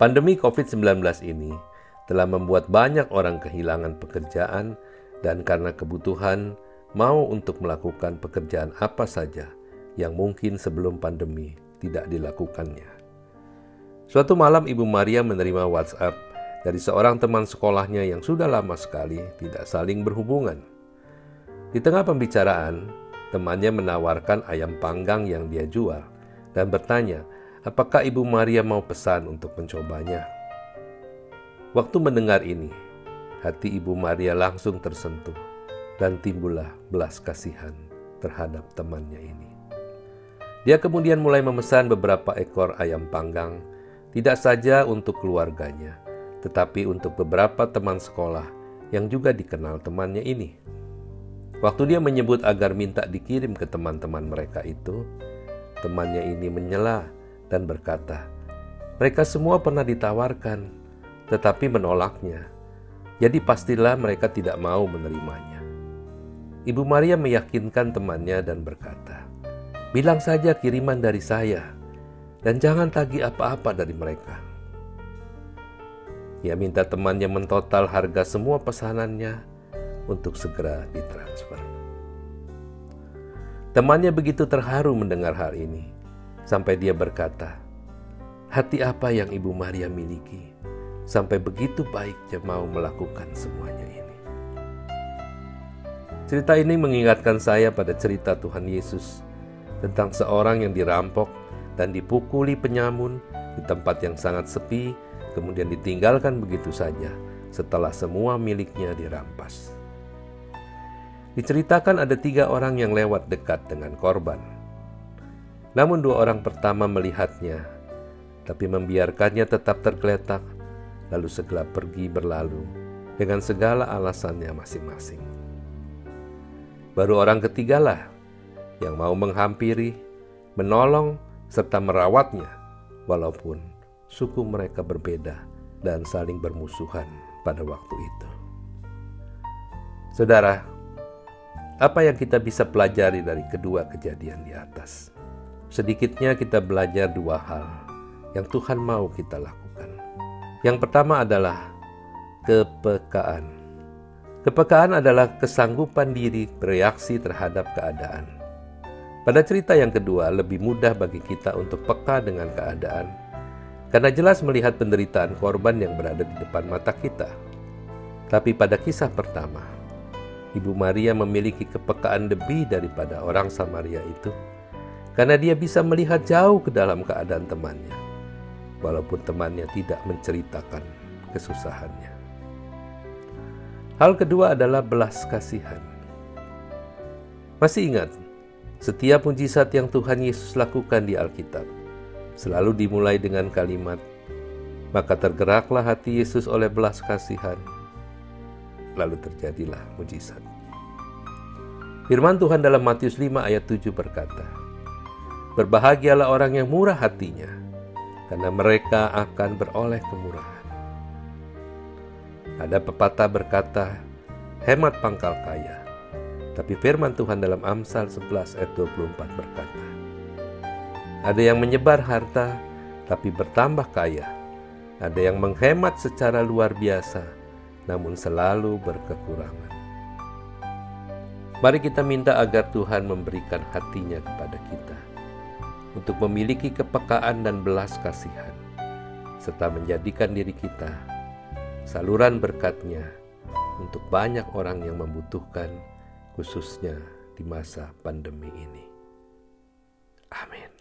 Pandemi COVID-19 ini telah membuat banyak orang kehilangan pekerjaan dan karena kebutuhan mau untuk melakukan pekerjaan apa saja yang mungkin sebelum pandemi tidak dilakukannya. Suatu malam Ibu Maria menerima WhatsApp dari seorang teman sekolahnya yang sudah lama sekali tidak saling berhubungan. Di tengah pembicaraan, temannya menawarkan ayam panggang yang dia jual dan bertanya, apakah Ibu Maria mau pesan untuk mencobanya. Waktu mendengar ini, hati Ibu Maria langsung tersentuh dan timbullah belas kasihan terhadap temannya ini. Dia kemudian mulai memesan beberapa ekor ayam panggang, tidak saja untuk keluarganya, tetapi untuk beberapa teman sekolah yang juga dikenal temannya ini. Waktu dia menyebut agar minta dikirim ke teman-teman mereka itu, temannya ini menyela dan berkata, "Mereka semua pernah ditawarkan, tetapi menolaknya. Jadi pastilah mereka tidak mau menerimanya." Ibu Maria meyakinkan temannya dan berkata, "Bilang saja kiriman dari saya, dan jangan tagih apa-apa dari mereka." Ia minta temannya mentotal harga semua pesanannya untuk segera ditransfer. Temannya begitu terharu mendengar hal ini, sampai dia berkata, "Hati apa yang Ibu Maria miliki, sampai begitu baiknya mau melakukan semuanya ini?" Cerita ini mengingatkan saya pada cerita Tuhan Yesus tentang seorang yang dirampok dan dipukuli penyamun di tempat yang sangat sepi, kemudian ditinggalkan begitu saja setelah semua miliknya dirampas. Diceritakan ada tiga orang yang lewat dekat dengan korban. Namun dua orang pertama melihatnya, tapi membiarkannya tetap tergeletak, lalu segelap pergi berlalu dengan segala alasannya masing-masing. Baru orang ketigalah yang mau menghampiri, menolong, serta merawatnya, walaupun suku mereka berbeda dan saling bermusuhan pada waktu itu. Saudara, apa yang kita bisa pelajari dari kedua kejadian di atas? Sedikitnya kita belajar dua hal yang Tuhan mau kita lakukan. Yang pertama adalah kepekaan. Kepekaan adalah kesanggupan diri bereaksi terhadap keadaan. Pada cerita yang kedua, lebih mudah bagi kita untuk peka dengan keadaan karena jelas melihat penderitaan korban yang berada di depan mata kita. Tapi pada kisah pertama, Ibu Maria memiliki kepekaan lebih daripada orang Samaria itu, karena dia bisa melihat jauh ke dalam keadaan temannya, walaupun temannya tidak menceritakan kesusahannya. Hal kedua adalah belas kasihan. Masih ingat, setiap mujizat yang Tuhan Yesus lakukan di Alkitab selalu dimulai dengan kalimat, "Maka tergeraklah hati Yesus oleh belas kasihan." lalu terjadilah mujizat. Firman Tuhan dalam Matius 5 ayat 7 berkata, Berbahagialah orang yang murah hatinya, karena mereka akan beroleh kemurahan. Ada pepatah berkata, hemat pangkal kaya. Tapi firman Tuhan dalam Amsal 11 ayat 24 berkata, Ada yang menyebar harta, tapi bertambah kaya. Ada yang menghemat secara luar biasa, namun selalu berkekurangan. Mari kita minta agar Tuhan memberikan hatinya kepada kita untuk memiliki kepekaan dan belas kasihan, serta menjadikan diri kita saluran berkatnya untuk banyak orang yang membutuhkan, khususnya di masa pandemi ini. Amin.